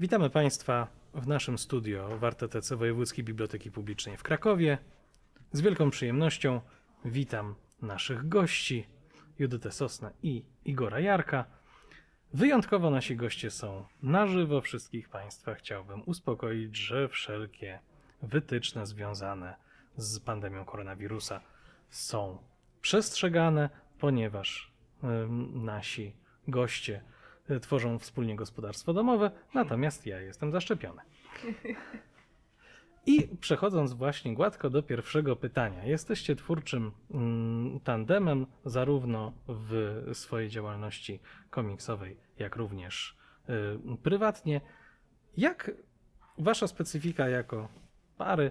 Witamy Państwa w naszym studio w RTTC Wojewódzkiej Biblioteki Publicznej w Krakowie. Z wielką przyjemnością witam naszych gości, Judytę Sosnę i Igora Jarka. Wyjątkowo nasi goście są na żywo. Wszystkich Państwa chciałbym uspokoić, że wszelkie wytyczne związane z pandemią koronawirusa są przestrzegane, ponieważ nasi goście tworzą wspólnie gospodarstwo domowe, natomiast ja jestem zaszczepiony. I przechodząc właśnie gładko do pierwszego pytania. Jesteście twórczym mm, tandemem zarówno w swojej działalności komiksowej, jak również y, prywatnie. Jak wasza specyfika jako pary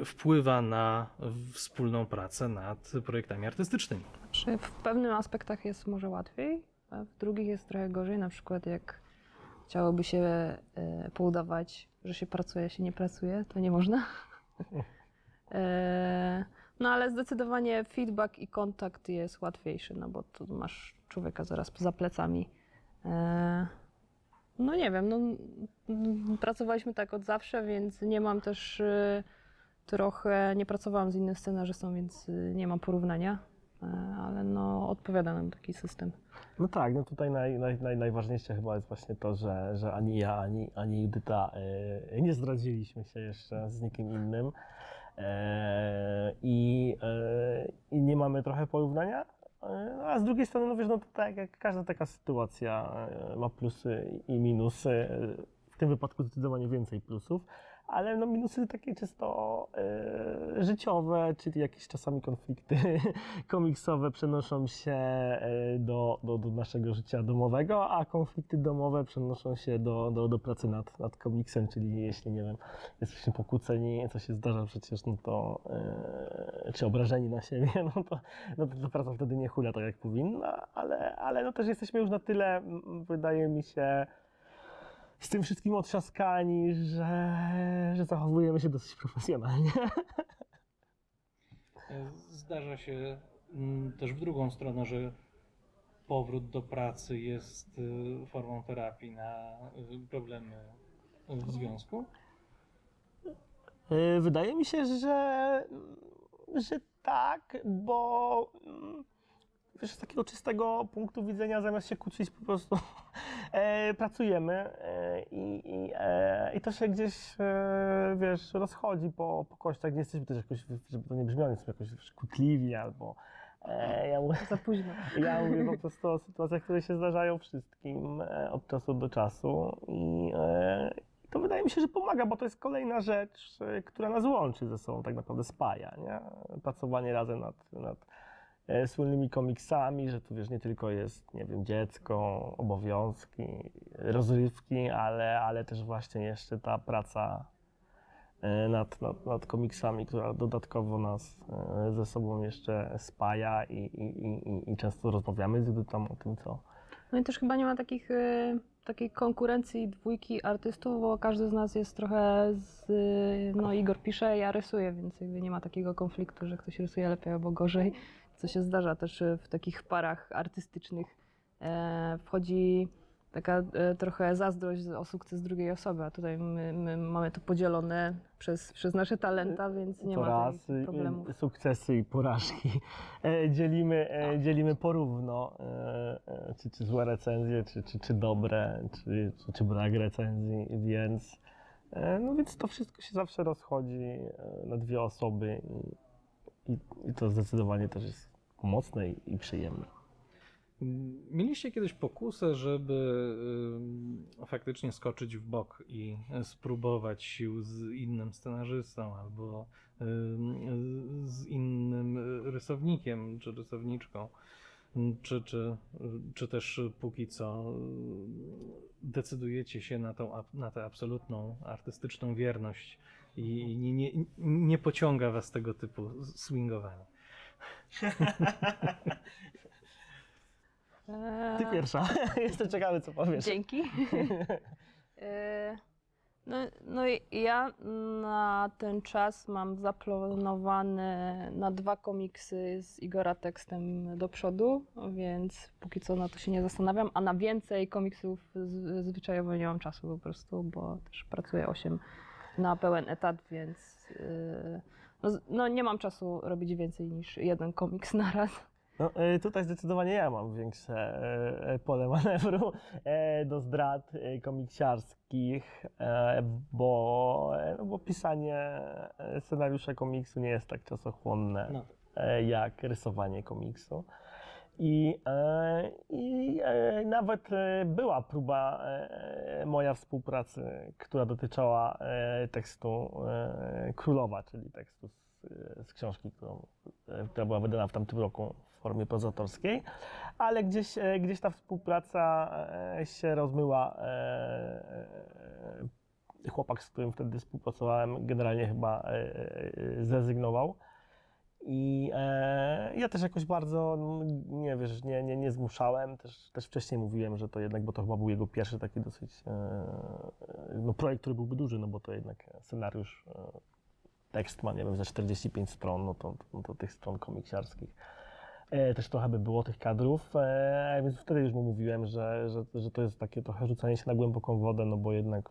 y, wpływa na wspólną pracę nad projektami artystycznymi? Czy w pewnych aspektach jest może łatwiej, a w drugich jest trochę gorzej. Na przykład jak chciałoby się e, poudawać, że się pracuje, się nie pracuje, to nie można. E, no ale zdecydowanie feedback i kontakt jest łatwiejszy, no bo tu masz człowieka zaraz za plecami. E, no nie wiem, no, pracowaliśmy tak od zawsze, więc nie mam też e, trochę, nie pracowałam z innym scenarzystą, więc e, nie mam porównania, ale no odpowiada nam taki system. No tak, no tutaj naj, naj, naj, najważniejsze chyba jest właśnie to, że, że ani ja, ani, ani Judyta e, nie zdradziliśmy się jeszcze z nikim innym e, i, e, i nie mamy trochę porównania. E, a z drugiej strony, no wiesz, no to tak jak każda taka sytuacja e, ma plusy i minusy. e, W tym wypadku zdecydowanie więcej plusów, ale no minusy takie czysto e, życiowe, czyli jakieś czasami konflikty komiksowe przenoszą się e, do, do, do naszego życia domowego, a konflikty domowe przenoszą się do, do, do pracy nad, nad komiksem, czyli jeśli, nie wiem, jesteśmy pokłóceni, co się zdarza przecież, no to, e, czy obrażeni na siebie, no to, no to ta praca wtedy nie hula tak jak powinna, ale, ale no też jesteśmy już na tyle, wydaje mi się, z tym wszystkim otrzaskani, że, że zachowujemy się dosyć profesjonalnie. Zdarza się mm, też w drugą stronę, że powrót do pracy jest y, formą terapii na y, problemy w związku. Wydaje mi się, że, że tak, bo mm, wiesz, z takiego czystego punktu widzenia, zamiast się kłócić, po prostu e, pracujemy e, i, e, i to się gdzieś, e, wiesz, rozchodzi po, po kościach. Nie jesteśmy też jakoś, żeby to nie brzmiało, nie jesteśmy jakoś wiesz, kłótliwi albo e, ja mówię, Za późno. ja mówię po prostu o sytuacjach, które się zdarzają wszystkim e, od czasu do czasu i e, to wydaje mi się, że pomaga, bo to jest kolejna rzecz, e, która nas łączy ze sobą, tak naprawdę spaja, nie? Pracowanie razem nad, nad e, wspólnymi komiksami, że tu wiesz, nie tylko jest, nie wiem, dziecko, obowiązki, rozrywki, ale, ale też właśnie jeszcze ta praca e, nad, nad, nad komiksami, która dodatkowo nas e, ze sobą jeszcze spaja i, i, i, i często rozmawiamy z Judytą o tym, co, No i też chyba nie ma takich, takiej konkurencji dwójki artystów, bo każdy z nas jest trochę z, no Igor pisze, ja rysuję, więc jakby nie ma takiego konfliktu, że ktoś rysuje lepiej albo gorzej, co się zdarza też y, w takich parach artystycznych. E, wchodzi taka e, trochę zazdrość o sukces drugiej osoby, a tutaj my, my mamy to podzielone przez, przez nasze talenta, więc nie to ma problemów. sukcesy i porażki e, dzielimy, e, dzielimy porówno, e, e, czy, czy złe recenzje, czy, czy, czy dobre, czy, czy, czy brak recenzji, więc, e, no więc to wszystko się zawsze rozchodzi e, na dwie osoby i, i, to zdecydowanie też jest pomocne i, i przyjemne. Mieliście kiedyś pokusę, żeby faktycznie skoczyć w bok i spróbować sił z innym scenarzystą albo z innym rysownikiem czy rysowniczką? Czy, czy, czy też póki co decydujecie się na, tą, na tę absolutną artystyczną wierność i nie, nie, nie pociąga was tego typu swingowanie? Ty pierwsza. Jestem ciekawy, co powiesz. Dzięki. E, No, no i ja na ten czas mam zaplanowane na dwa komiksy z Igora tekstem do przodu, więc póki co na to się nie zastanawiam, a na więcej komiksów zwyczajowo nie mam czasu po prostu, bo też pracuję 8 na pełen etat, więc yy, no, no nie mam czasu robić więcej niż jeden komiks na raz. No, e, tutaj zdecydowanie ja mam większe e, pole manewru do zdrad komiksiarskich, bo, no, bo pisanie scenariusza komiksu nie jest tak czasochłonne No. jak rysowanie komiksu. I, e, i e, nawet e, była próba moja współpracy, która dotyczyła tekstu Królowa, czyli tekstu z, z książki, którą, która była wydana w tamtym roku w formie prozatorskiej, ale gdzieś, gdzieś ta współpraca się rozmyła. Chłopak, z którym wtedy współpracowałem, generalnie chyba zrezygnował. I e, ja też jakoś bardzo, mm, nie wiesz, nie, nie, nie zmuszałem. Też, też wcześniej mówiłem, że to jednak, bo to chyba był jego pierwszy taki dosyć, e, no projekt, który byłby duży, no bo to jednak scenariusz, e, tekst ma, nie wiem, za 45 stron, no to, no to tych stron komiksiarskich. E, też trochę by było tych kadrów, e, więc wtedy już mu mówiłem, że, że, że to jest takie trochę rzucanie się na głęboką wodę, no bo jednak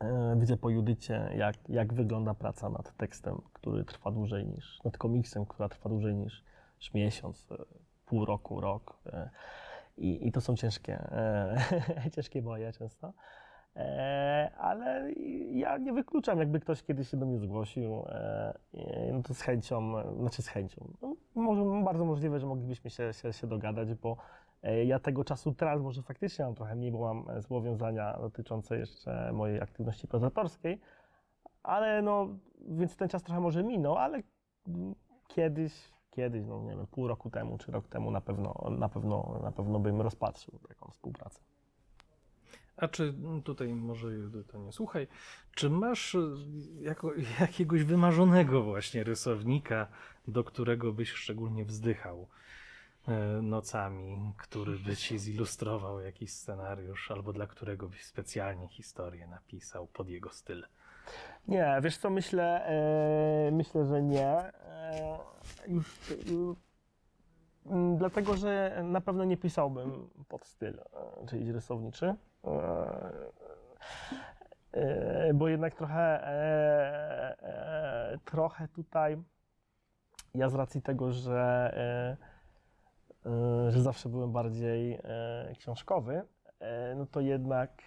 e, widzę po Judycie, jak, jak wygląda praca nad tekstem, który trwa dłużej niż, nad komiksem, która trwa dłużej niż, niż miesiąc, e, pół roku, rok. e, I, I to są ciężkie, e, ciężkie boje często. Ale ja nie wykluczam, jakby ktoś kiedyś się do mnie zgłosił, no to z chęcią, znaczy z chęcią. No, może, bardzo możliwe, że moglibyśmy się, się, się dogadać, bo ja tego czasu teraz może faktycznie mam trochę mniej, bo mam zobowiązania dotyczące jeszcze mojej aktywności prozatorskiej, ale no, więc ten czas trochę może minął, ale kiedyś, kiedyś, no nie wiem, pół roku temu czy rok temu na pewno, na pewno, na pewno bym rozpatrzył taką współpracę. A czy tutaj może to nie słuchaj, czy masz e, jako, jakiegoś wymarzonego właśnie rysownika, do którego byś szczególnie wzdychał e, nocami, który by ci zilustrował jakiś scenariusz, albo dla którego byś specjalnie historię napisał pod jego styl? Nie, wiesz co, myślę, e, myślę, że nie. E, już, e, m, dlatego, że na pewno nie pisałbym pod styl, e, czyli rysowniczy. E, e, bo jednak trochę, trochę tutaj ja z racji tego, że, że zawsze byłem bardziej książkowy, no to jednak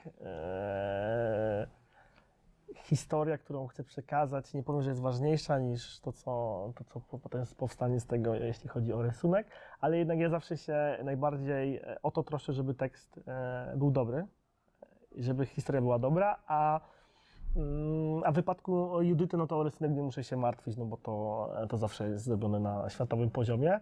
historia, którą chcę przekazać, nie powiem, że jest ważniejsza niż to, co, to, co po- potem powstanie z tego, jeśli chodzi o rysunek, ale jednak ja zawsze się najbardziej e, o to troszczę, żeby tekst e, był dobry, i żeby historia była dobra, a, mm, a w wypadku Judyty, no to o rysunek nie muszę się martwić, no bo to, to zawsze jest zrobione na światowym poziomie.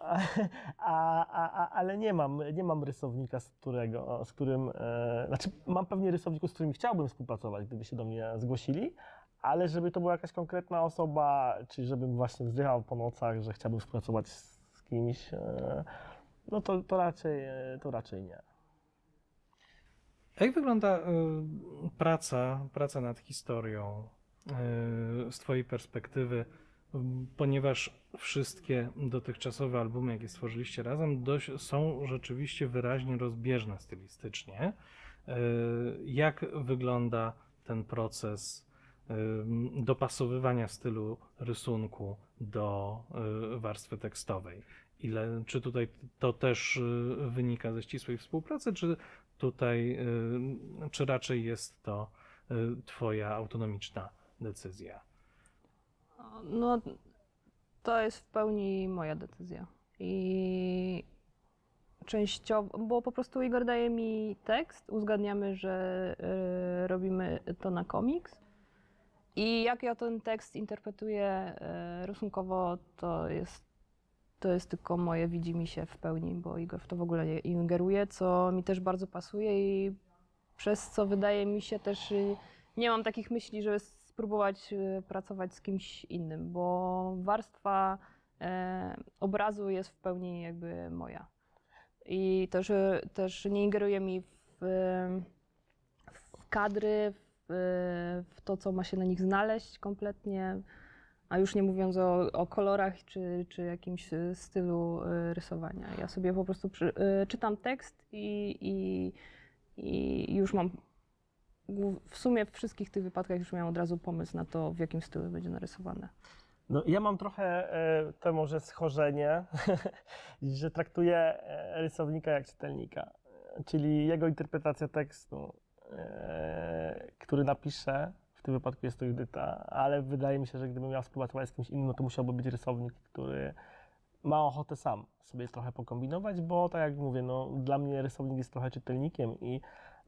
A, a, a, ale nie mam, nie mam rysownika, z, którego, z którym, e, znaczy mam pewnie rysowników, z którymi chciałbym współpracować, gdyby się do mnie zgłosili, ale żeby to była jakaś konkretna osoba, czy żebym właśnie wzdychał po nocach, że chciałbym współpracować z, kimś, e, no to, to, raczej, e, to raczej nie. Jak wygląda y, praca, praca nad historią y, z Twojej perspektywy? Ponieważ wszystkie dotychczasowe albumy, jakie stworzyliście razem, dość, są rzeczywiście wyraźnie rozbieżne stylistycznie. Y, Jak wygląda ten proces y, dopasowywania stylu rysunku do y, warstwy tekstowej? Ile, czy tutaj to też wynika ze ścisłej współpracy, czy tutaj, czy raczej jest to Twoja autonomiczna decyzja? No, to jest w pełni moja decyzja. I częściowo, bo po prostu Igor daje mi tekst, uzgadniamy, że y, robimy to na komiks. I jak ja ten tekst interpretuję y, rysunkowo, to jest, to jest tylko moje widzi się w pełni, bo Igor w to w ogóle nie ingeruje, co mi też bardzo pasuje i przez co wydaje mi się też y, nie mam takich myśli, żeby spróbować y, pracować z kimś innym, bo warstwa e, obrazu jest w pełni jakby moja. I też, y, też nie ingeruje mi w, w kadry, w w to, co ma się na nich znaleźć kompletnie, a już nie mówiąc o, o kolorach czy, czy jakimś e, stylu rysowania. Ja sobie po prostu przy, czytam tekst i, i, i już mam w sumie w wszystkich tych wypadkach już miałam od razu pomysł na to, w jakim stylu będzie narysowane. No, ja mam trochę e, to może schorzenie, że traktuję e, rysownika jak czytelnika, czyli jego interpretacja tekstu, e, który napisze, w tym wypadku jest to Judyta, ale wydaje mi się, że gdybym miał współpracować z kimś innym, no to musiałby być rysownik, który ma ochotę sam sobie trochę pokombinować, bo tak jak mówię, no, dla mnie rysownik jest trochę czytelnikiem i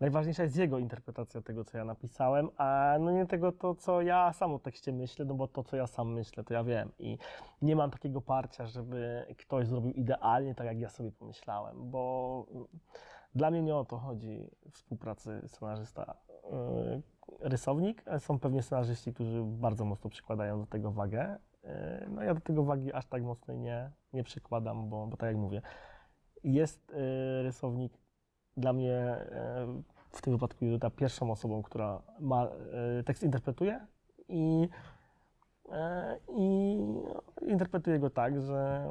najważniejsza jest jego interpretacja tego, co ja napisałem, a no nie tego, to co ja sam o tekście myślę, no bo to, co ja sam myślę, to ja wiem i nie mam takiego parcia, żeby ktoś zrobił idealnie tak, jak ja sobie pomyślałem, bo dla mnie nie o to chodzi w współpracy scenarzysta-rysownik. Są pewnie scenarzyści, którzy bardzo mocno przykładają do tego wagę. Yy, No ja do tego wagi aż tak mocnej nie, nie przykładam, bo, bo tak jak mówię, jest yy, rysownik dla mnie yy, w tym wypadku Judyta pierwszą osobą, która ma, yy, tekst interpretuje i, yy, i interpretuję go tak, że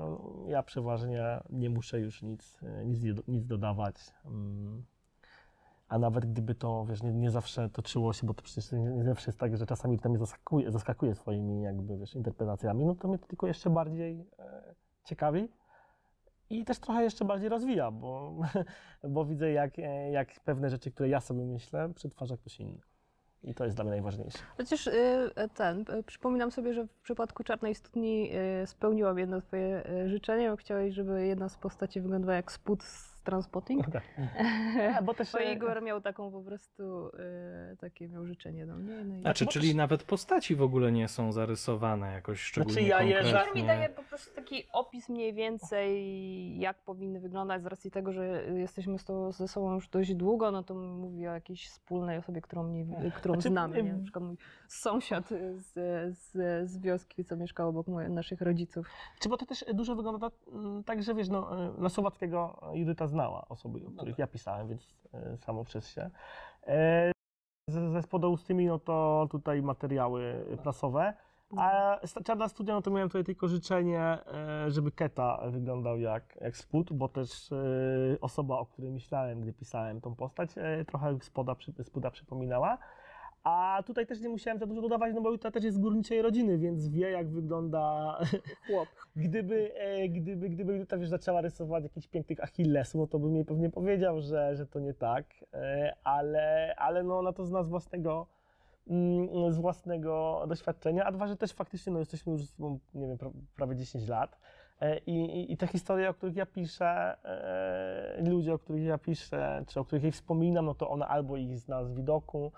ja przeważnie nie muszę już nic, yy, nic, nic dodawać. Mm. A nawet gdyby to, wiesz, nie, nie zawsze toczyło się, bo to przecież nie, zawsze jest tak, że czasami to mnie zaskakuje, zaskakuje swoimi jakby, wiesz, interpretacjami, no to mnie to tylko jeszcze bardziej e, ciekawi i też trochę jeszcze bardziej rozwija, bo, bo widzę, jak, e, jak pewne rzeczy, które ja sobie myślę, przetwarza ktoś inny. I to jest dla mnie najważniejsze. Chociaż y, ten, y, przypominam sobie, że w przypadku Czarnej Studni y, spełniłam jedno twoje życzenie, bo chciałeś, żeby jedna z postaci wyglądała jak spód z Transpotting. A, bo też, Bo e, Igor miał taką po prostu, y, takie miał życzenie do mnie. No i... A czy, bo czyli też- nawet postaci w ogóle nie są zarysowane jakoś szczególnie ja je za- Igor konkretnie? mi daje po prostu taki opis mniej więcej, jak powinny wyglądać, z racji tego, że jesteśmy z to, ze sobą już dość długo, no to mówi o jakiejś wspólnej osobie, którą, mniej, którą Znaczy, znamy. Nie? Na przykład mój sąsiad z, z, z wioski, co mieszkał obok moje, naszych rodziców. Czy bo to też dużo wygląda mm, tak, że wiesz, no, e, na Słowackiego Judyta znała osoby, o których ja pisałem, więc e, samo przez się. E, ze, ze no to tutaj materiały prasowe. A Czarna Studia, no to miałem tutaj tylko życzenie, e, żeby Keta wyglądał jak, jak spód, bo też osoba, o której myślałem, gdy pisałem tą postać, trochę spoda, spoda przypominała. A tutaj też nie musiałem za dużo dodawać, no bo Juta też jest z górniczej rodziny, więc wie, jak wygląda Chłop. Gdyby, e, gdyby, gdyby Juta wiesz, zaczęła rysować jakichś pięknych Achillesów, no to bym jej pewnie powiedział, że, że to nie tak, e, ale, ale no ona to zna z własnego, mm, z własnego doświadczenia, a dwa, że też faktycznie no, jesteśmy już, sobą, nie wiem, pra, prawie 10 lat e, i, i, te historie, o których ja piszę, e, ludzie, o których ja piszę, czy o których jej wspominam, no to ona albo ich zna z widoku,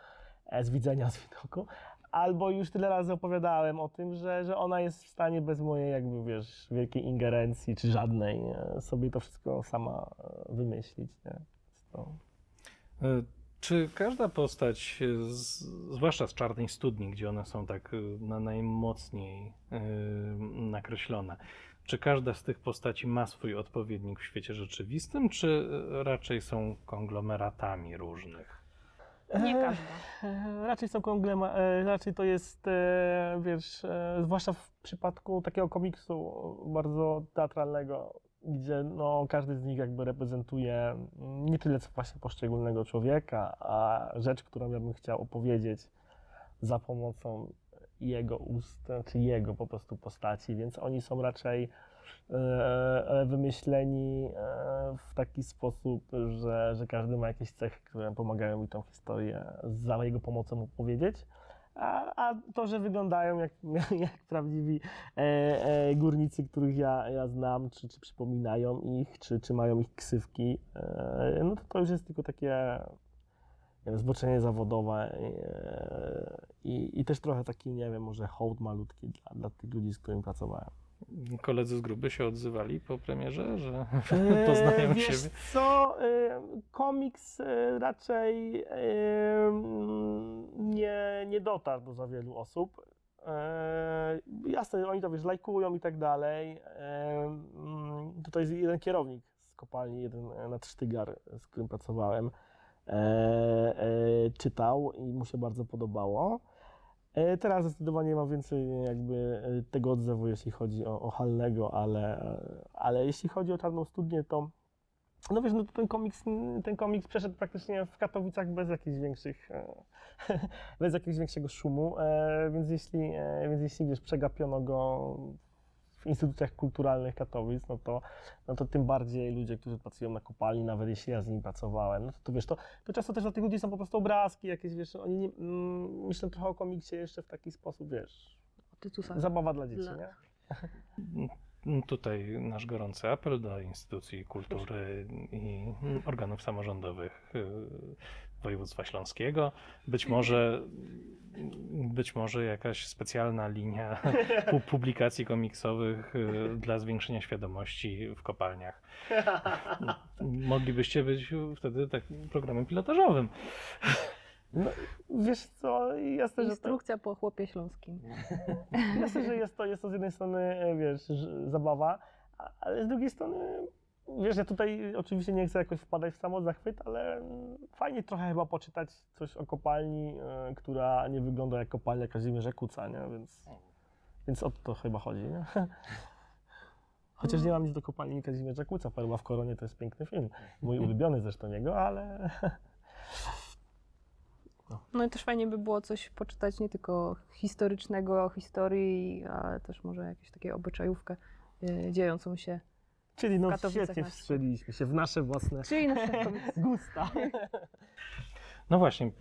z widzenia z widoku, albo już tyle razy opowiadałem o tym, że, że ona jest w stanie bez mojej jakby, wiesz, wielkiej ingerencji, czy żadnej, e, sobie to wszystko sama e, wymyślić, nie? To... E, Czy każda postać, e, zwłaszcza z Czarnej Studni, gdzie one są tak e, na najmocniej e, nakreślone, czy każda z tych postaci ma swój odpowiednik w świecie rzeczywistym, czy e, raczej są konglomeratami różnych? Nie każda. E, Raczej są konglema, e, raczej to jest, e, wiesz, zwłaszcza w przypadku takiego komiksu bardzo teatralnego, gdzie no, każdy z nich jakby reprezentuje mm, nie tyle co właśnie poszczególnego człowieka, a rzecz, którą ja bym chciał opowiedzieć za pomocą jego ust, czy jego po prostu postaci, więc oni są raczej wymyśleni e, w taki sposób, że, że każdy ma jakieś cechy, które pomagają mi tą historię za jego pomocą opowiedzieć. A, a to, że wyglądają jak, jak prawdziwi e, e, górnicy, których ja, ja znam, czy, czy przypominają ich, czy, czy mają ich ksywki, e, no to to już jest tylko takie nie wiem, zboczenie zawodowe e, i, i też trochę taki, nie wiem, może hołd malutki dla, dla tych ludzi, z którymi pracowałem. Koledzy z gruby się odzywali po premierze, że Eee, poznają wiesz siebie? co, e, komiks e, raczej e, nie, nie dotarł do za wielu osób. E, jasne, oni to wiesz, lajkują i tak dalej. E, mm, tutaj jest jeden kierownik z kopalni, jeden e, nadsztygar, z którym pracowałem. e, e, czytał i mu się bardzo podobało. E, Teraz zdecydowanie mam więcej jakby e, tego odzewu, jeśli chodzi o, o Hallego, ale, e, ale jeśli chodzi o Czarną Studnię, to no wiesz, no to ten komiks, ten komiks przeszedł praktycznie w Katowicach bez jakichś większych, bez jakiegoś większego szumu, więc jeśli, więc jeśli wiesz, przegapiono go w instytucjach kulturalnych Katowic, no to, no to tym bardziej ludzie, którzy pracują na kopalni, nawet jeśli ja z nimi pracowałem, no to, to wiesz, to, to często też dla tych ludzi są po prostu obrazki jakieś, wiesz, oni nie, mm, myślą trochę o komiksie jeszcze w taki sposób, wiesz, zabawa dla dzieci, Dla- nie? Tutaj nasz gorący apel do instytucji kultury i organów samorządowych y, województwa śląskiego. Być może, być może jakaś specjalna linia pu- publikacji komiksowych y, dla zwiększenia świadomości w kopalniach. Moglibyście być wtedy takim programem pilotażowym. No, wiesz co, jasne, że to, Instrukcja po chłopie śląskim. jasne, że jest to, jest to z jednej strony, e, wiesz, zabawa, ale z drugiej strony, wiesz, ja tutaj oczywiście nie chcę jakoś wpadać w samo zachwyt, ale fajnie trochę chyba poczytać coś o kopalni, e, która nie wygląda jak kopalnia Kazimierza Kuca, nie? Więc, więc o to chyba chodzi, nie? Chociaż nie mam nic do kopalni Kazimierza Kuca, Perła w Koronie to jest piękny film, mój ulubiony zresztą jego, ale... No i też fajnie by było coś poczytać nie tylko historycznego o historii, ale też może jakąś taką obyczajówkę y, dziejącą się. Czyli no Katowicach świetnie wstrzeliliśmy się w nasze własne Czyli na gusta. No właśnie,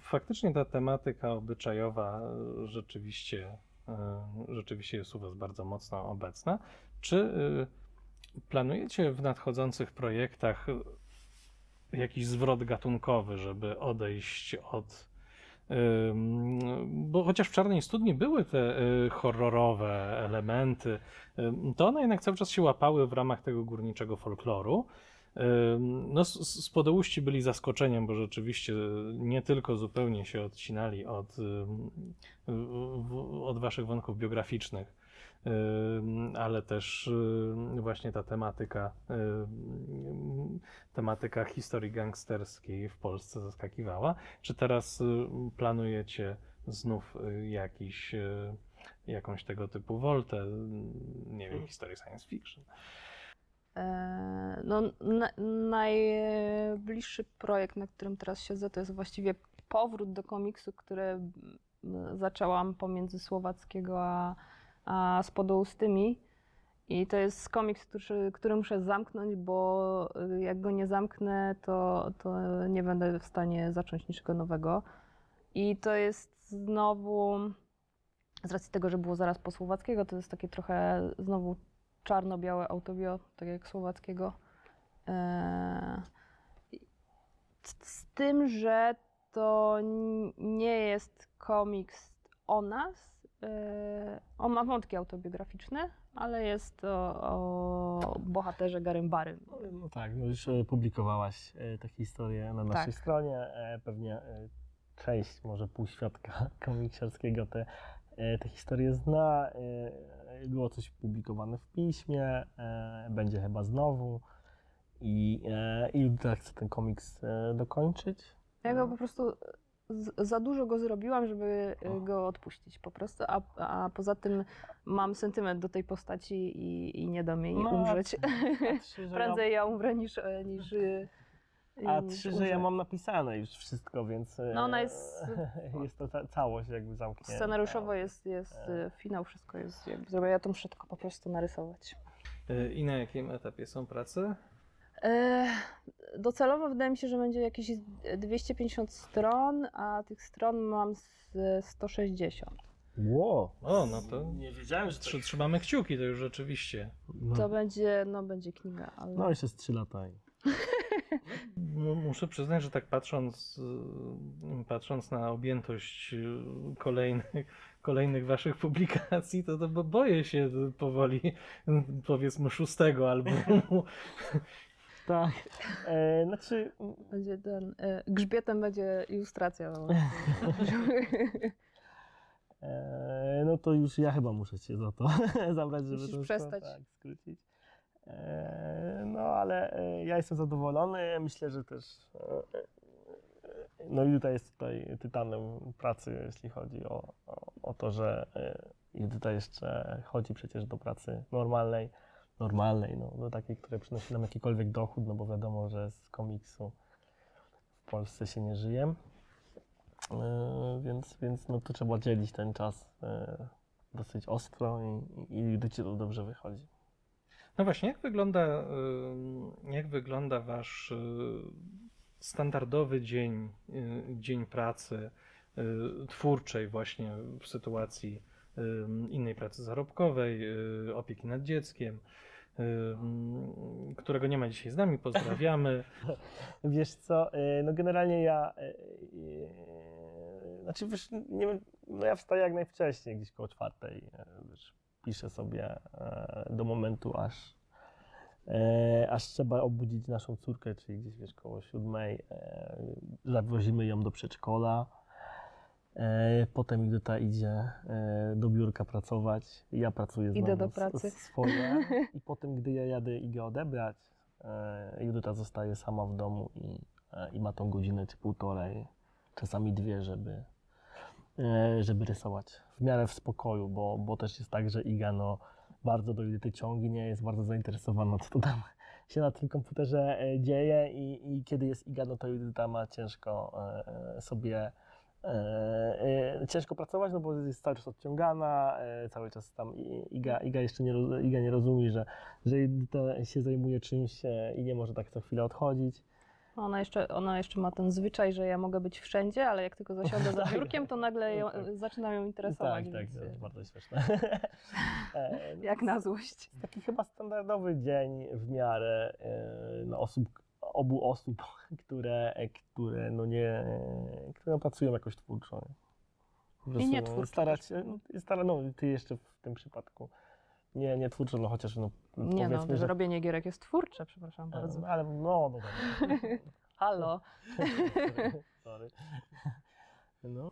faktycznie ta tematyka obyczajowa rzeczywiście, e, rzeczywiście jest u Was bardzo mocno obecna. Czy e, planujecie w nadchodzących projektach jakiś zwrot gatunkowy, żeby odejść od. Bo chociaż w Czarnej Studni były te y, horrorowe elementy, to one jednak cały czas się łapały w ramach tego górniczego folkloru. No, z- byli zaskoczeniem, bo rzeczywiście nie tylko zupełnie się odcinali od, od waszych wątków biograficznych, ale też ym, właśnie ta tematyka, ym, tematyka historii gangsterskiej w Polsce zaskakiwała. Czy teraz ym, planujecie znów y, jakiś, y, jakąś tego typu woltę, nie wiem, historię science fiction? E, No, na, najbliższy projekt, na którym teraz siedzę, to jest właściwie powrót do komiksu, który zaczęłam pomiędzy Słowackiego a, a z Podoustymi. I to jest komiks, który, który muszę zamknąć, bo y, jak go nie zamknę, to, to nie będę w stanie zacząć niczego nowego. I to jest znowu, z racji tego, że było zaraz po Słowackiego, to jest takie trochę znowu czarno-białe autobio, tak jak Słowackiego. Eee, z- tym, że to nie jest komiks o nas. Eee, on ma wątki autobiograficzne, ale jest to o bohaterze Garymbarym. No tak, no już e, publikowałaś e, tę historię na naszej Tak. stronie. E, Pewnie część, może półświadka komiksiarskiego te, te historie zna. Było coś publikowane w piśmie, będzie chyba znowu. I, i Judyta chce ten komiks dokończyć. Ja go po prostu z, za dużo go zrobiłam, żeby y, O. go odpuścić po prostu, a, a poza tym mam sentyment do tej postaci i, i nie dam jej No, umrzeć. Trzy, Prędzej ja umrę niż, e, niż, a niż trzy, że ja mam napisane już wszystko, więc e, No ona jest- jest to ca- całość jakby zamknięta. Scenariuszowo jest, jest finał, wszystko jest jakby zrobione. Ja to muszę tylko po prostu narysować. I na jakim etapie są prace? Docelowo wydaje mi się, że będzie jakieś 250 stron, a tych stron mam z 160. Ło! O, no to Nie wiedziałem, że trzy- trzymamy kciuki, to już rzeczywiście. No, To będzie, no będzie kniga, ale... no jeszcze z trzy lata. i- Muszę przyznać, że tak patrząc, patrząc na objętość kolejnych, kolejnych waszych publikacji, to, to bo- boję się powoli, powiedzmy, szóstego albumu. Tak. E, znaczy, Będzie ten, e, grzbietem będzie ilustracja. e, no to już ja chyba muszę cię za to zabrać, żeby Musisz to przestać. Tak, skrócić. E, no ale e, ja jestem zadowolony. Myślę, że też no i tutaj jest tutaj tytanem pracy, jeśli chodzi o, o, o to, że Judyta jeszcze chodzi przecież do pracy normalnej, normalnej, no, do takiej, która przynosi nam jakikolwiek dochód, no bo wiadomo, że z komiksu w Polsce się nie żyje. Y, więc, więc no to trzeba dzielić ten czas y, dosyć ostro i, i Judycie to dobrze wychodzi. No właśnie, jak wygląda, jak wygląda wasz y, standardowy dzień, dzień pracy twórczej właśnie w sytuacji innej pracy zarobkowej, opieki nad dzieckiem, którego nie ma dzisiaj z nami, pozdrawiamy. Wiesz co, y, no generalnie ja, y, y, znaczy wiesz, nie wiem, no ja wstaję jak najwcześniej, gdzieś koło czwartej, wiesz, piszę sobie do momentu, aż, aż trzeba obudzić naszą córkę, czyli gdzieś wiesz, koło siódmej, zawozimy ją do przedszkola, potem Judyta idzie y, do biurka pracować, ja pracuję Idę do pracy. swoje i potem, gdy ja jadę Igę odebrać, e, Judyta zostaje sama w domu i, e, i ma tą godzinę czy półtorej, czasami dwie, żeby, e, żeby rysować. W miarę w spokoju, bo, bo też jest tak, że Iga no, bardzo do Judyty ciągnie, jest bardzo zainteresowana, co to tam się na tym komputerze e, dzieje i, i kiedy jest Iga, no to Judyta ma ciężko e, e, sobie e, e, ciężko pracować, no bo jest cały czas odciągana, e, cały czas tam Iga, Iga jeszcze nie, Iga nie rozumie, że, że Judyta się zajmuje czymś e, i nie może tak co chwilę odchodzić. Ona jeszcze, ona jeszcze ma ten zwyczaj, że ja mogę być wszędzie, ale jak tylko zasiądę za Tak. biurkiem, to nagle ją, Tak. zaczyna ją interesować. tak, tak, więc, to jest y, bardzo śmieszne. E, Jak na złość. taki chyba standardowy dzień w miarę e, na osób, obu osób, które, które no nie, które pracują jakoś twórczo. nie? Prostu, nie no, twórczo Starać no, stara, no ty jeszcze w tym przypadku nie, nie twórczo, no chociaż no Nie no, że robienie gierek jest twórcze, przepraszam bardzo. no, ale no, no dobra. Halo. Sorry. No.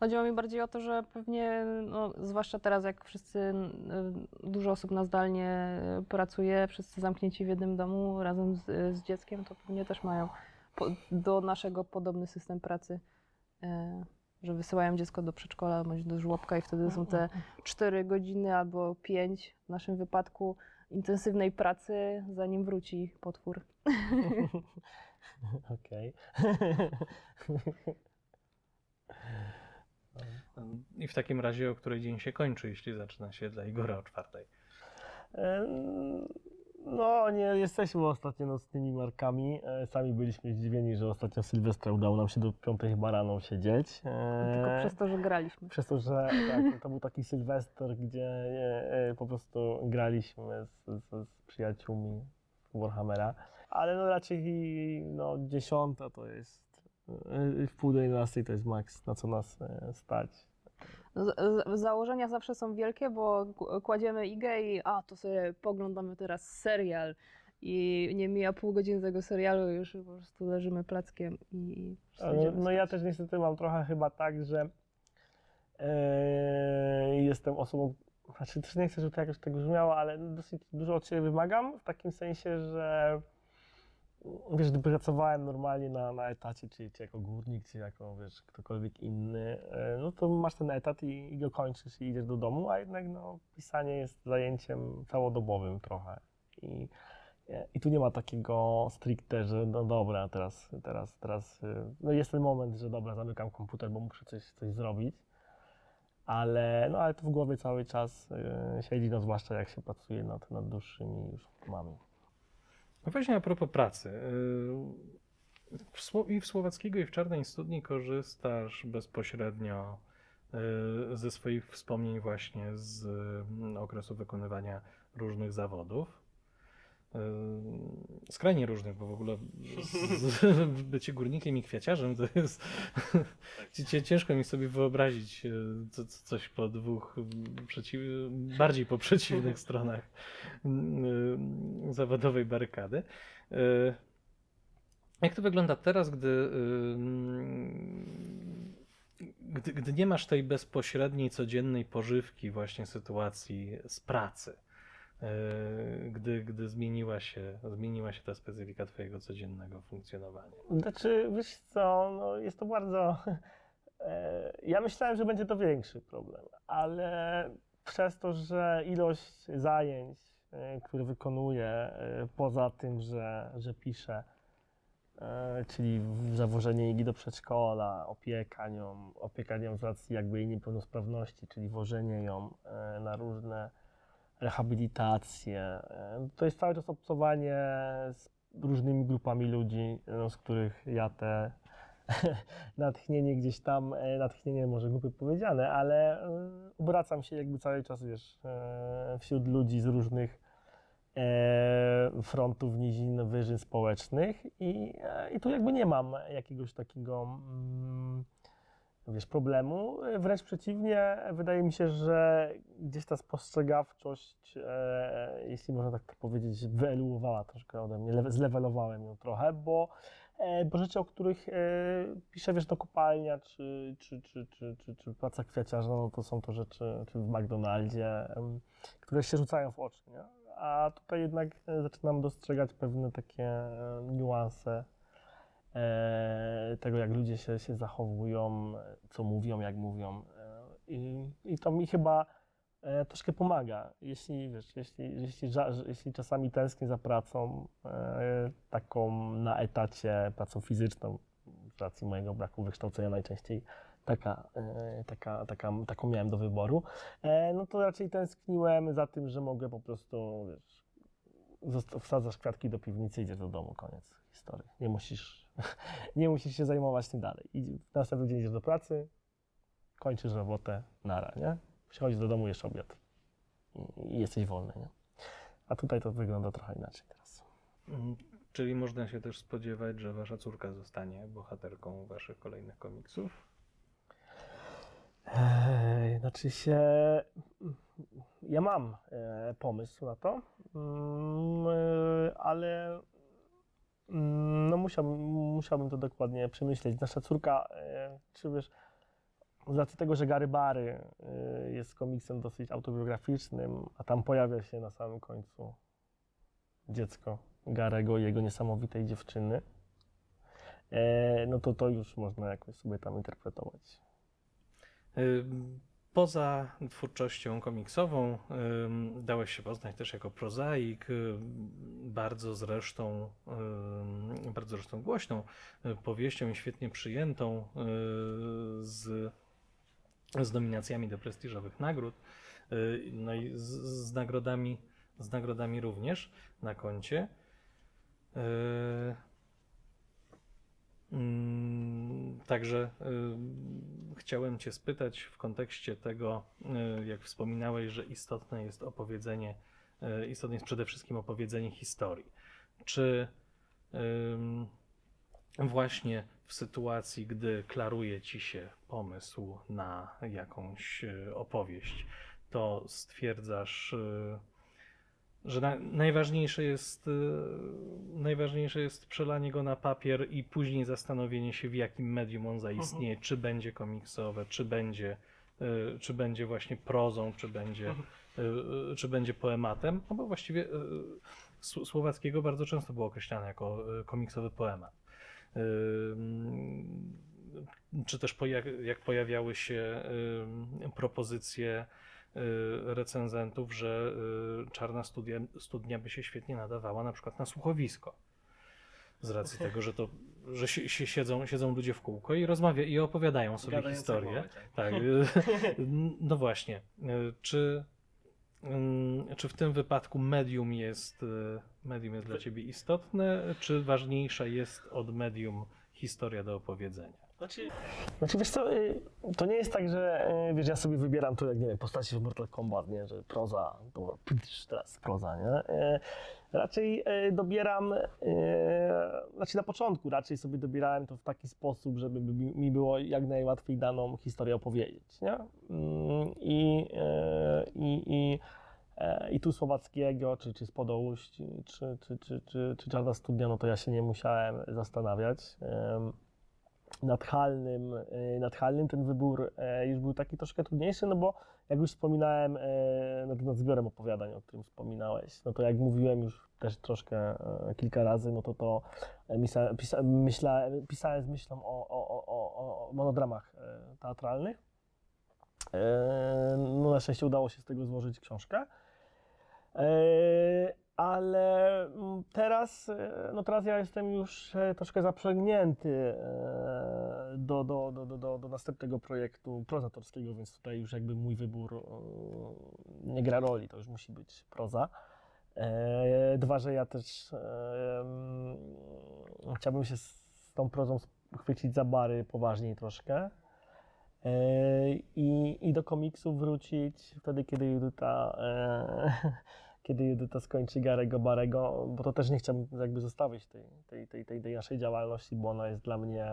Chodziło mi bardziej o to, że pewnie, no, zwłaszcza teraz, jak wszyscy, y, dużo osób na zdalnie y, pracuje, wszyscy zamknięci w jednym domu razem z, z dzieckiem, to pewnie też mają po, do naszego podobny system pracy, y, że wysyłają dziecko do przedszkola bądź do żłobka i wtedy są te 4 godziny albo 5 w naszym wypadku intensywnej pracy, zanim wróci potwór. Okej. I w takim razie, o której dzień się kończy, jeśli zaczyna się dla Igora o czwartej. No, nie jesteśmy ostatnio nocnymi markami. E, Sami byliśmy zdziwieni, że ostatnio Sylwestra udało nam się do piątej chyba rano siedzieć. E, Tylko przez to, że graliśmy. Przez to, że tak, to był taki Sylwester, gdzie e, po prostu graliśmy z, z, z przyjaciółmi Warhammera. Ale no raczej no, dziesiąta to jest, w pół do 11 to jest maks, na co nas stać. Z, założenia zawsze są wielkie, bo kładziemy igę i a, to sobie poglądamy teraz serial. I nie mija pół godziny tego serialu, już po prostu leżymy plackiem i, idziemy no ja też niestety mam trochę chyba tak, że e, jestem osobą, znaczy też nie chcę, żeby to jakoś tak brzmiało, ale dosyć dużo od siebie wymagam, w takim sensie, że wiesz, gdy pracowałem normalnie na, na etacie, czy, czy jako górnik, czy jako wiesz, ktokolwiek inny, e, no to masz ten etat i, i go kończysz i idziesz do domu, a jednak no, pisanie jest zajęciem całodobowym trochę. I, i tu nie ma takiego stricte, że no dobra, teraz, teraz, teraz, y, no jest ten moment, że dobra, zamykam komputer, bo muszę coś, coś zrobić, ale, no ale to w głowie cały czas siedzi, no zwłaszcza jak się pracuje nad, nad dłuższymi już filmami. No właśnie a propos pracy. yy, W I w Słowackiego, i w Czarnej Studni korzystasz bezpośrednio yy, ze swoich wspomnień właśnie z mm, okresu wykonywania różnych zawodów. Skrajnie różnych, bo w ogóle z- z- bycie górnikiem i kwiaciarzem to jest. cie- Ciężko mi sobie wyobrazić yy, co, co- coś po dwóch przeciw, bardziej po przeciwnych stronach yy, zawodowej barykady. Yy, Jak to wygląda teraz, gdy, gdy, gdy nie masz tej bezpośredniej, codziennej pożywki właśnie sytuacji z pracy? E, gdy, gdy zmieniła, się, zmieniła się ta specyfika Twojego codziennego funkcjonowania? Znaczy, wiesz co, no jest to bardzo... e, Ja myślałem, że będzie to większy problem, ale przez to, że ilość zajęć, e, które wykonuję, poza tym, że, że piszę, czyli zawożenie Igi do przedszkola, opieka nią, opieka nią z racji jakby jej niepełnosprawności, czyli wożenie ją na różne rehabilitacje. e, To jest cały czas obcowanie z różnymi grupami ludzi, no, z których ja te natchnienie gdzieś tam, e, natchnienie może głupie powiedziane, ale e, obracam się jakby cały czas, wiesz, wśród ludzi z różnych frontów, nizin, wyżyn społecznych i, i tu jakby nie mam jakiegoś takiego mm, wiesz, problemu. Wręcz przeciwnie, wydaje mi się, że gdzieś ta spostrzegawczość, e, jeśli można tak to powiedzieć, wyewoluowała troszkę ode mnie, lewe- zlewelowałem ją trochę, bo, e, bo rzeczy, o których e, piszę, wiesz, do kopalnia, czy, czy, czy, czy, czy, czy praca kwiaciarza, no to są to rzeczy, czy w McDonaldzie, które się rzucają w oczy, nie? A tutaj jednak e, zaczynam dostrzegać pewne takie e, niuanse tego, jak ludzie się, się zachowują, e, co mówią, jak mówią. E, i, I to mi chyba e, troszkę pomaga. Jeśli, wiesz, jeśli, jeśli, jeśli czasami tęsknię za pracą, e, taką na etacie, pracą fizyczną, z racji mojego braku wykształcenia najczęściej taka, e, taka, taka, taką miałem do wyboru, e, no to raczej tęskniłem za tym, że mogę po prostu, wiesz, wsadzasz kwiatki do piwnicy, idziesz do domu, koniec historii. Nie musisz, nie musisz się zajmować tym dalej. I następny dzień idziesz do pracy, kończysz robotę, nara, nie? Przychodzisz do domu, jesz obiad i, jesteś wolny, nie? A tutaj to wygląda trochę inaczej teraz. Mm, Czyli można się też spodziewać, że Wasza córka zostanie bohaterką Waszych kolejnych komiksów? Eee, znaczy się, ja mam e, pomysł na to, mm, e, ale no musiałbym, musiałbym to dokładnie przemyśleć. Nasza córka, e, czy wiesz, z racji tego, że Gary Bary e, jest komiksem dosyć autobiograficznym, a tam pojawia się na samym końcu dziecko Garego i jego niesamowitej dziewczyny, e, no to to już można jakoś sobie tam interpretować. Poza twórczością komiksową dałeś się poznać też jako prozaik, ym, bardzo zresztą, bardzo zresztą głośną y, powieścią i świetnie przyjętą y, z, z nominacjami do prestiżowych nagród, y, no i z, z, nagrodami, z nagrodami również na koncie. Y, Mm, Także y, chciałem Cię spytać w kontekście tego, y, jak wspominałeś, że istotne jest opowiedzenie, y, istotne jest przede wszystkim opowiedzenie historii. Czy właśnie w sytuacji, gdy klaruje Ci się pomysł na jakąś y, opowieść, to stwierdzasz, że na, najważniejsze jest y, najważniejsze jest przelanie go na papier i później zastanowienie się w jakim medium on zaistnieje, czy będzie komiksowe, czy będzie y, czy będzie właśnie prozą, czy będzie y, y, czy będzie poematem, no bo właściwie Sł- Słowackiego bardzo często było określane jako komiksowy poemat. Czy też jak pojawiały się propozycje recenzentów, że y, Czarna studia, Studnia by się świetnie nadawała na przykład na słuchowisko. Z racji tego, że to, że si- si- siedzą, siedzą ludzie w kółko i rozmawia i opowiadają sobie historię. tak. Tak. No właśnie. Y, Czy, ym, czy w tym wypadku medium jest, y, medium jest dla ciebie istotne, czy ważniejsza jest od medium historia do opowiedzenia? Znaczy, znaczy wiesz co, y, to nie jest tak, że y, wiesz, ja sobie wybieram tu, jak nie wiem, postaci w Mortal Kombat, nie, że proza, psz, teraz proza, nie? Y, Raczej dobieram, znaczy na początku raczej sobie dobierałem to w taki sposób, żeby mi było jak najłatwiej daną historię opowiedzieć, nie? Mm, I, i, i, i tu Słowackiego, czy, czy Spodołuść, czy, czy, czy, czy, czy Czarna Studnia, no to ja się nie musiałem zastanawiać. Ym, Nadhalnym, e, Nadhalnym ten wybór e, już był taki troszkę trudniejszy, no bo jak już wspominałem e, nad, nad zbiorem opowiadań, o którym wspominałeś, no to jak mówiłem już też troszkę kilka razy, no to to pisa, myśla, pisałem z myślą o, o, o, o, monodramach teatralnych. No na szczęście udało się z tego złożyć książkę. E, Ale mm, teraz, e, no teraz ja jestem już e, troszkę zaprzęgnięty e, do, do, do, do, do, następnego projektu prozatorskiego, więc tutaj już jakby mój wybór e, nie gra roli, to już musi być proza. E, Dwa, że ja też e, mm, chciałbym się z tą prozą chwycić za bary poważniej troszkę. E, I, I do komiksów wrócić wtedy, kiedy e, kiedy Judyta skończy Garego Barego, bo to też nie chciałbym jakby zostawić tej, tej, tej, tej, tej naszej działalności, bo ona jest dla mnie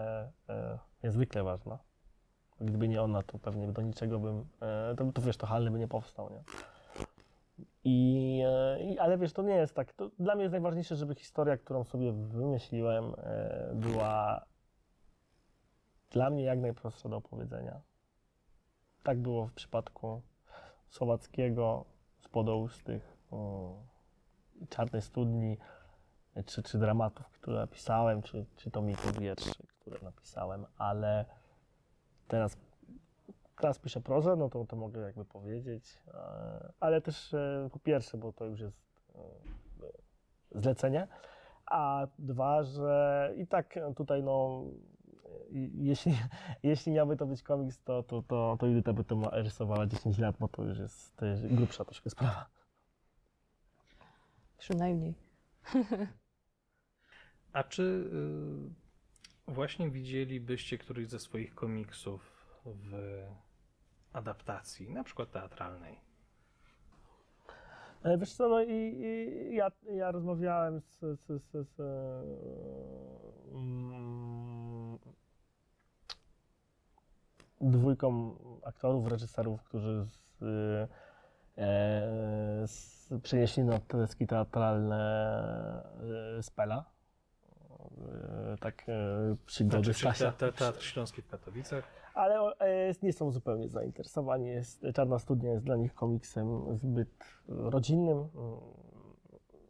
e, niezwykle ważna. Gdyby nie ona, to pewnie do niczego bym, e, to, to wiesz, to Halny by nie powstał, nie? I, e, ale wiesz, to nie jest tak. To dla mnie jest najważniejsze, żeby historia, którą sobie wymyśliłem, e, była dla mnie jak najprostsza do opowiedzenia. Tak było w przypadku Słowackiego, Spodoustych, o, Czarnej Studni, czy, czy dramatów, które pisałem, czy, czy tomików wierszy, które napisałem, ale teraz, teraz piszę prozę, no to, to mogę jakby powiedzieć, e, ale też e, po pierwsze, bo to już jest e, zlecenie, a dwa, że i tak tutaj no jeśli, jeśli miałby to być komiks, to, to, to, to Judyta by to rysowała 10 lat, bo to już jest, to jest grubsza troszkę sprawa. Przynajmniej. A czy y, właśnie widzielibyście któryś ze swoich komiksów w adaptacji, na przykład teatralnej? E, Wiesz co, no i, i ja, ja rozmawiałem z, z, z, z e, mm, dwójką aktorów, reżyserów, którzy z, e, przenieśli na deski teatralne e, Spela. E, tak e, przygody Znaczy, czy Stasia. te, te, Teatr Śląski w Katowicach? Ale e, nie są zupełnie zainteresowani. Jest, Czarna Studnia jest dla nich komiksem zbyt rodzinnym.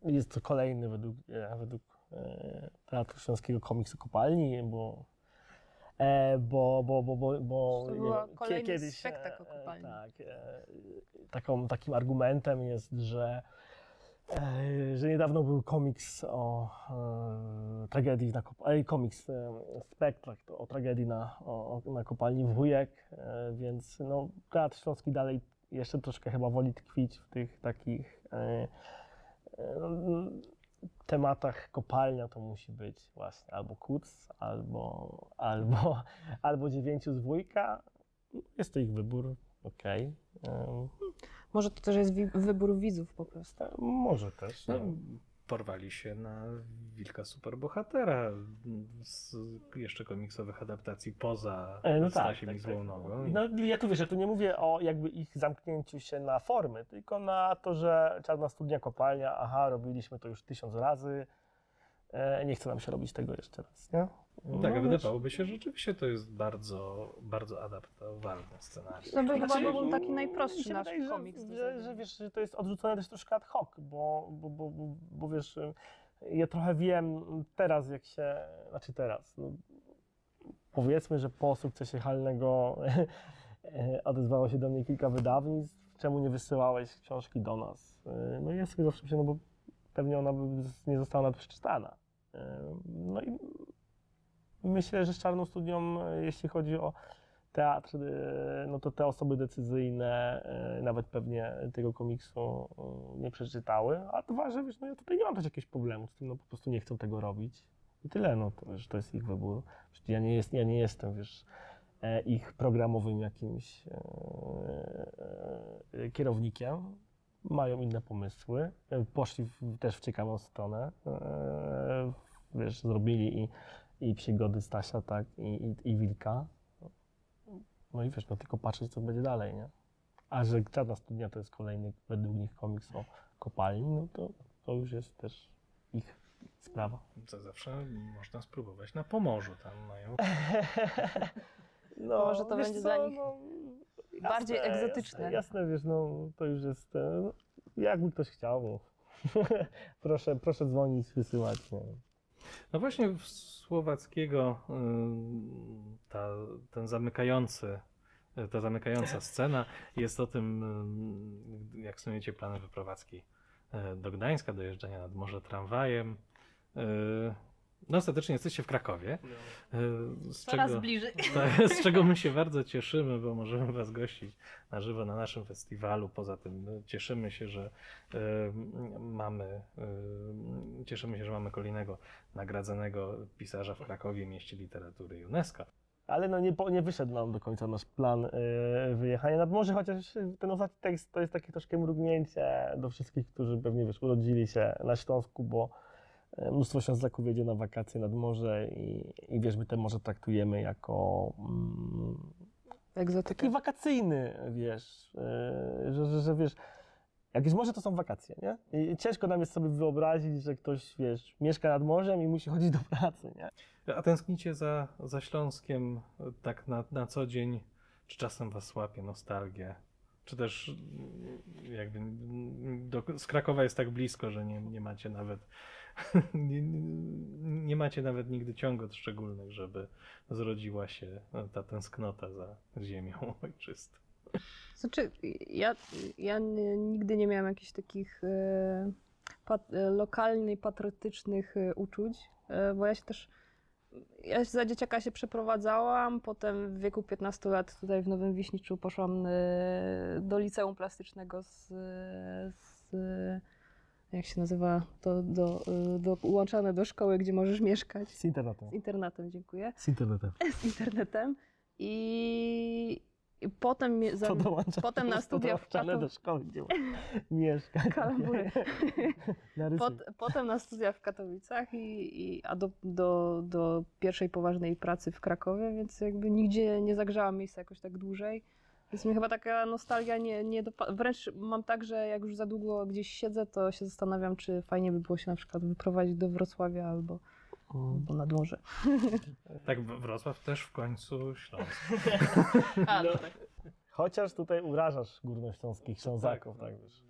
Jest to kolejny według, e, według e, Teatru Śląskiego komiks o kopalni, bo e, bo, bo, bo, bo, bo nie kiedyś, spektakl e. Tak, e, taką, takim argumentem jest, że e, że niedawno był komiks o e, tragedii na kopalni, komiks, e, o tragedii na, o, na kopalni Wujek, e, więc no, Teatr Śląski dalej jeszcze troszkę chyba woli tkwić w tych takich e, e, no, tematach kopalnia to musi być właśnie albo Kuc, albo, albo, albo dziewięciu z Wujka. Jest to ich wybór, okej. Em, Może to też jest wi- wybór widzów po prostu. Może też. No, nie? Porwali się na Wilka Superbohatera z jeszcze komiksowych adaptacji poza E, no tak, Stasiem tak, i Złą tak. Nogą. No ja tu wiesz, ja tu nie mówię o jakby ich zamknięciu się na formy, tylko na to, że Czarna Studnia Kopalnia, aha, robiliśmy to już tysiąc razy, nie chce nam się robić tego jeszcze raz, nie? Tak, a No, wydawałoby się, że rzeczywiście to jest bardzo, bardzo adaptowalny scenariusz. To by chyba Znaczy, był taki najprostszy nasz wydaje, komiks. Że, że, że wiesz, że to jest odrzucone też troszkę ad hoc, bo, bo, bo, bo, bo wiesz, ja trochę wiem teraz, jak się, znaczy teraz, no, powiedzmy, że po sukcesie Halnego odezwało się do mnie kilka wydawnictw, czemu nie wysyłałeś książki do nas? No i ja sobie zawsze myślę, no bo pewnie ona by nie została nawet przeczytana. No i myślę, że z Czarną Studią, y, jeśli chodzi o teatr, y, no to te osoby decyzyjne y, nawet pewnie tego komiksu nie przeczytały, a dwa, że wiesz, no ja tutaj nie mam też jakiegoś problemu z tym, no po prostu nie chcą tego robić i tyle, no to, że to jest ich wybór. Ja nie, jest, ja nie jestem, wiesz, e, ich programowym jakimś e, e, kierownikiem. Mają inne pomysły, e, poszli w, też w ciekawą stronę, e, wiesz, zrobili i, i przygody Stasia, tak, i, i, i Wilka. No i wiesz, no tylko patrzeć, co będzie dalej, nie? A że Czarna Studnia to jest kolejny według nich komiks o kopalni, no to, to już jest też ich sprawa. To zawsze można spróbować na Pomorzu, tam mają... No, Może to będzie co, dla nich no, bardziej egzotyczne. Jasne, jasne, wiesz, no to już jest, e, jakby ktoś chciał, proszę, proszę dzwonić, wysyłać. No. No właśnie w słowackiego ym, ta, ten zamykający, ta zamykająca scena jest o tym, ym, jak snujecie plany wyprowadzki do Gdańska, dojeżdżania nad morze tramwajem. No ostatecznie jesteście w Krakowie, e, z Coraz czego, bliżej. tak, z czego my się bardzo cieszymy, bo możemy Was gościć na żywo na naszym festiwalu. Poza tym e, cieszymy się, że e, mamy e, cieszymy się, że mamy kolejnego nagradzanego pisarza w Krakowie, mieście literatury UNESCO. Ale no nie, po- nie wyszedł nam do końca nasz plan e, wyjechania nad morze, chociaż ten ostatni tekst to jest takie troszkę mrugnięcie do wszystkich, którzy pewnie wiesz, urodzili się na Śląsku, bo mnóstwo Ślązaków jedzie na wakacje nad morze i, i wiesz, my te morze traktujemy jako mm, Egzotyka. taki wakacyjny, wiesz, e, że, że, że wiesz, jakieś morze to są wakacje, nie? I ciężko nam jest sobie wyobrazić, że ktoś, wiesz, mieszka nad morzem i musi chodzić do pracy, nie? A tęsknicie za, za Śląskiem e, tak na, na co dzień? Czy czasem Was łapie nostalgia? Czy też mm, jakby mm, do, z Krakowa jest tak blisko, że nie, nie macie nawet nie, nie macie nawet nigdy ciągot szczególnych, żeby zrodziła się ta tęsknota za ziemią ojczystą. Znaczy, ja, ja nigdy nie miałam jakichś takich e, pat, e, lokalnie patriotycznych e, uczuć, e, bo ja się też. Ja za dzieciaka się przeprowadzałam, potem w wieku 15 lat tutaj w Nowym Wiśniczu poszłam e, do liceum plastycznego z, z jak się nazywa, to do, e, do, ułączane do szkoły, gdzie możesz mieszkać. Z internetem. Z internatem, dziękuję. Z internetem. Z internetem. I, i potem, za, potem na studia w dołączane do szkoły, gdzie mieszka. Kalambury. Narysuj. Pot, potem na studia w Katowicach, i, i, a do, do, do pierwszej poważnej pracy w Krakowie, więc jakby nigdzie nie zagrzałam miejsca jakoś tak dłużej. Więc mnie chyba taka nostalgia nie, nie dopa- Wręcz mam tak, że jak już za długo gdzieś siedzę, to się zastanawiam, czy fajnie by było się na przykład wyprowadzić do Wrocławia albo, Mm. albo nad morze. Tak, Wrocław też w końcu Śląsk. A, No. tak. Chociaż tutaj urażasz górnośląskich Ślązaków, tak, wiesz.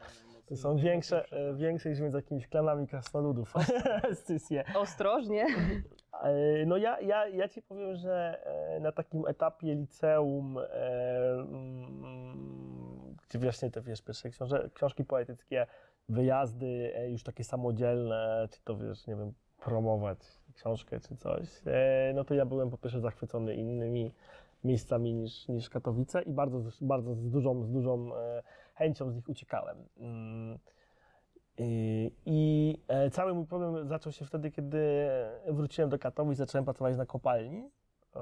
To są większe, e, większe niż między jakimiś klanami krasnoludów. Ostrożnie. E, No ja, ja, ja ci powiem, że e, na takim etapie liceum, e, mm, gdzie właśnie te wiesz, pierwsze książę, książki poetyckie, wyjazdy już takie samodzielne, czy to wiesz, nie wiem, promować książkę czy coś, no to ja byłem po pierwsze zachwycony innymi miejscami niż, niż Katowice i bardzo, bardzo z dużą, z dużą chęcią z nich uciekałem. Mm. I, e, cały mój problem zaczął się wtedy, kiedy wróciłem do Katowic, zacząłem pracować na kopalni. E,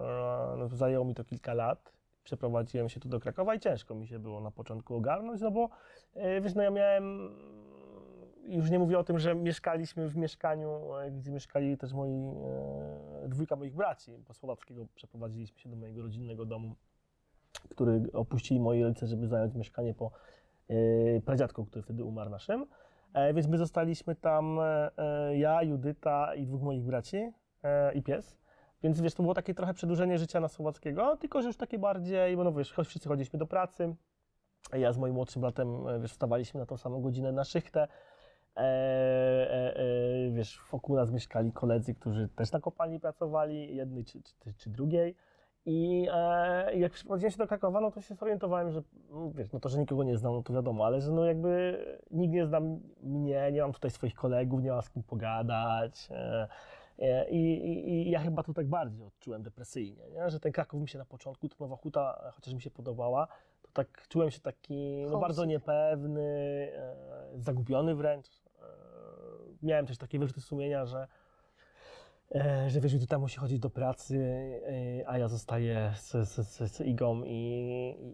No, zajęło mi to kilka lat. Przeprowadziłem się tu do Krakowa i ciężko mi się było na początku ogarnąć, no bo e, wiesz, no ja miałem, już nie mówię o tym, że mieszkaliśmy w mieszkaniu, e, gdzie mieszkali też moi, dwójka moich braci, bo Słowackiego przeprowadziliśmy się do mojego rodzinnego domu, który opuścili moi rodzice, żeby zająć mieszkanie po pradziadku, który wtedy umarł naszym. E, więc my zostaliśmy tam, e, e, ja, Judyta i dwóch moich braci i pies. Więc wiesz, to było takie trochę przedłużenie życia na Słowackiego, tylko że już takie bardziej, bo no wiesz, wszyscy chodziliśmy do pracy. Ja z moim młodszym bratem, wiesz, wstawaliśmy na tą samą godzinę na szychtę. E, e, e, wiesz, wokół nas mieszkali koledzy, którzy też na kopalni pracowali, jednej czy, czy, czy drugiej. I e, jak przyprowadziłem się do Krakowa, no to się zorientowałem, że no, wiesz, no to, że nikogo nie znam, no to wiadomo, ale że no jakby nikt nie zna mnie, nie mam tutaj swoich kolegów, nie mam z kim pogadać. E, e, i, i, I ja chyba to tak bardziej odczułem depresyjnie, nie? że ten Kraków mi się na początku, ta Nowa Huta, chociaż mi się podobała, to tak czułem się taki no, bardzo niepewny, e, zagubiony wręcz. E, miałem też takie wyrzuty sumienia, że e, że wiesz, Judyta musi chodzić do pracy, e, a ja zostaję z, z, z, z Igą i,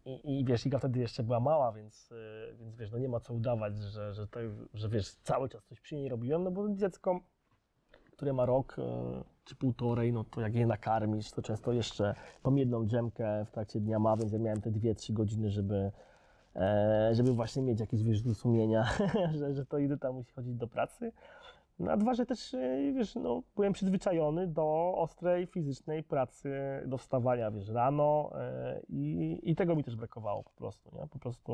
i, i wiesz, Iga wtedy jeszcze była mała, więc, e, więc wiesz, no nie ma co udawać, że, że, to, że wiesz, cały czas coś przy niej robiłem, no bo dziecko, które ma rok e, czy półtorej, no to jak je nakarmisz, to często jeszcze tą jedną drzemkę w trakcie dnia ma, więc ja miałem te dwie, trzy godziny, żeby, e, żeby właśnie mieć jakieś wyrzuty sumienia, że, że to Judyta musi chodzić do pracy. No, a dwa, że też, e, wiesz, no, byłem przyzwyczajony do ostrej fizycznej pracy, do wstawania, wiesz, rano e, i, i tego mi też brakowało po prostu, nie? Po prostu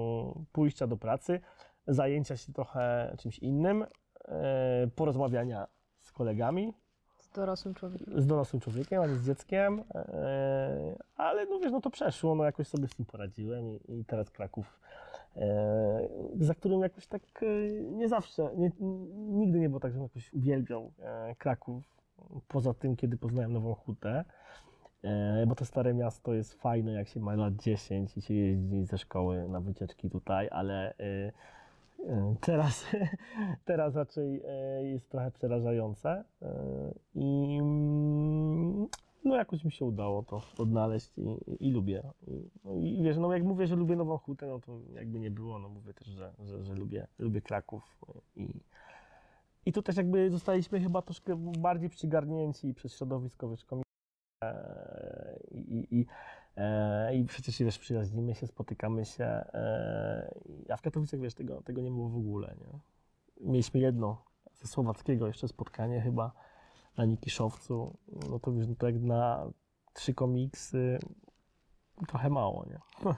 pójścia do pracy, zajęcia się trochę czymś innym, e, porozmawiania z kolegami, Z dorosłym człowiekiem. z dorosłym człowiekiem, a nie z dzieckiem, ale no wiesz, no to przeszło, no jakoś sobie z tym poradziłem i, i teraz Kraków, za którym jakoś tak e, nie zawsze, nie, nigdy nie było tak, żebym jakoś uwielbiał e, Kraków, poza tym, kiedy poznałem Nową Hutę, e, bo to stare miasto jest fajne, jak się ma lat 10 i się jeździ ze szkoły na wycieczki tutaj, ale e, e, Teraz, teraz raczej e, jest trochę przerażające. E, i no jakoś mi się udało to odnaleźć i, i lubię. I, no i wiesz, no jak mówię, że lubię Nową Hutę, no to jakby nie było, no mówię też, że, że, że lubię, lubię Kraków i, i tu też jakby zostaliśmy chyba troszkę bardziej przygarnięci przez środowisko komik- e, i, i, e, i przecież wiesz, przyjaźnimy się, spotykamy się, e, a w Katowicach wiesz, tego, tego nie było w ogóle, nie? Mieliśmy jedno ze Słowackiego jeszcze spotkanie chyba na Nikiszowcu, no to wiesz, no to jak na trzy komiksy trochę mało, nie?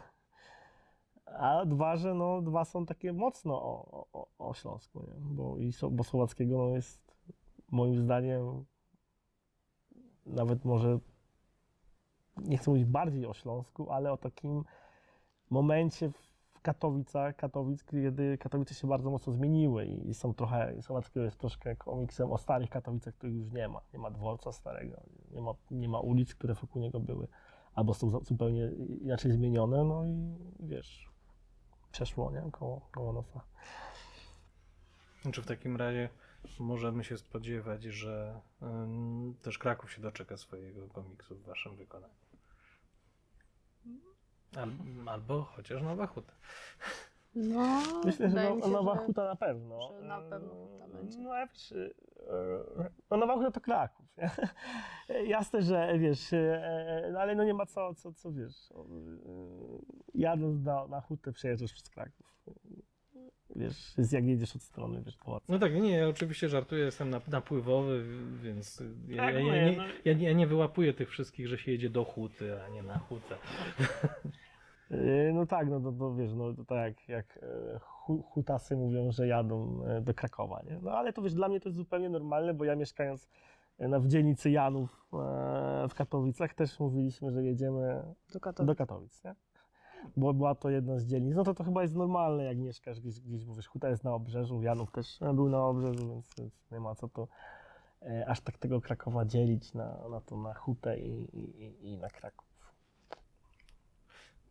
A dwa, że no, dwa są takie mocno o, o, o Śląsku, nie? Bo, i, So- bo Słowackiego no, jest moim zdaniem nawet może nie chcę mówić bardziej o Śląsku, ale o takim momencie w Katowicach, Katowic, kiedy Katowice się bardzo mocno zmieniły i są trochę, Słowackiego jest troszkę komiksem o starych Katowicach, których już nie ma. Nie ma dworca starego, nie ma, nie ma ulic, które wokół niego były, albo są zupełnie inaczej zmienione, no i wiesz, przeszło, nie, koło, koło nosa. Czy w takim razie możemy się spodziewać, że ym, też Kraków się doczeka swojego komiksu w waszym wykonaniu? Al, albo chociaż Nowa Huta. No, Myślę, że no, się, Nowa że- Huta na pewno. że na pewno Huta będzie. No, ale wiesz, e, no Nowa Huta to Kraków. nie? Jasne, że wiesz, no ale no nie ma co, co, co wiesz. Jadąc na, na Hutę przejeżdżasz przez Kraków. Wiesz, jest jak jedziesz od strony, wiesz, pałacu. No tak, nie, ja oczywiście żartuję, jestem nap- napływowy, więc ja, Tak, ja, ja, nie, no. ja, nie- ja nie wyłapuję tych wszystkich, że się jedzie do Huty, a nie na Hutę. E, No tak, no to, to wiesz, no to tak jak, jak e, hu, hutasy mówią, że jadą e, do Krakowa, nie? No ale to wiesz, dla mnie to jest zupełnie normalne, bo ja mieszkając e, na w dzielnicy Janów e, w Katowicach też mówiliśmy, że jedziemy Do Katowic. do Katowic, nie? Bo była to jedna z dzielnic. No to to chyba jest normalne, jak mieszkasz gdzieś, gdzieś bo wiesz, Huta jest na obrzeżu, Janów też był na obrzeżu, więc, więc nie ma co tu e, aż tak tego Krakowa dzielić na, na to na Hutę i, i, i- i na Kraków.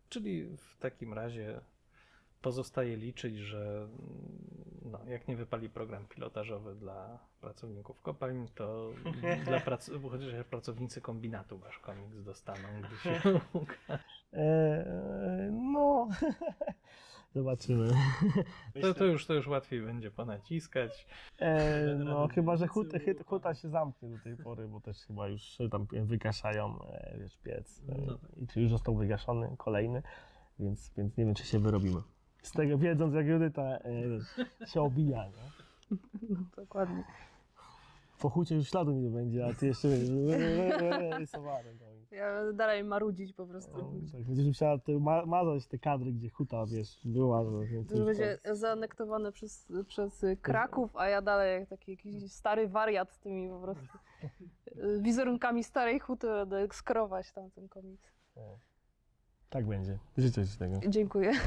Czyli w takim razie pozostaje liczyć, że mm, no, jak nie wypali program pilotażowy dla pracowników kopalń, to dla prac- chociaż pracownicy kombinatu wasz komiks dostaną, gdy się ukaże. E, no, zobaczymy. To, to, już, to już łatwiej będzie ponaciskać. E, no, chyba, że huta, huta się zamknie do tej pory, bo też chyba już tam wygaszają e, wiesz, piec. E, No tak. I czy już został wygaszony kolejny, więc, więc nie wiem, czy się wyrobimy. Z tego wiedząc, jak Judyta się obija, nie? No, dokładnie. Po hucie już śladu nie będzie, a ty jeszcze rysowany. Ja dalej marudzić po prostu. No, tak, będziesz musiała te, ma, mazać te kadry, gdzie huta, wiesz, była. Więc To będzie zaanektowane przez, przez Kraków, a ja dalej jak taki jakiś stary wariat z tymi po prostu wizerunkami starej huty będę skrować tam ten komiks. Tak będzie. Życzę Ci tego. Dziękuję.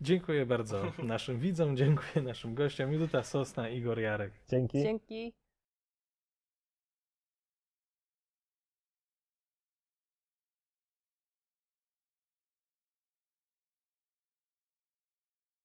Dziękuję bardzo naszym widzom, dziękuję naszym gościom. Judyta Sosna, Igor Jarek. Dzięki. Dzięki.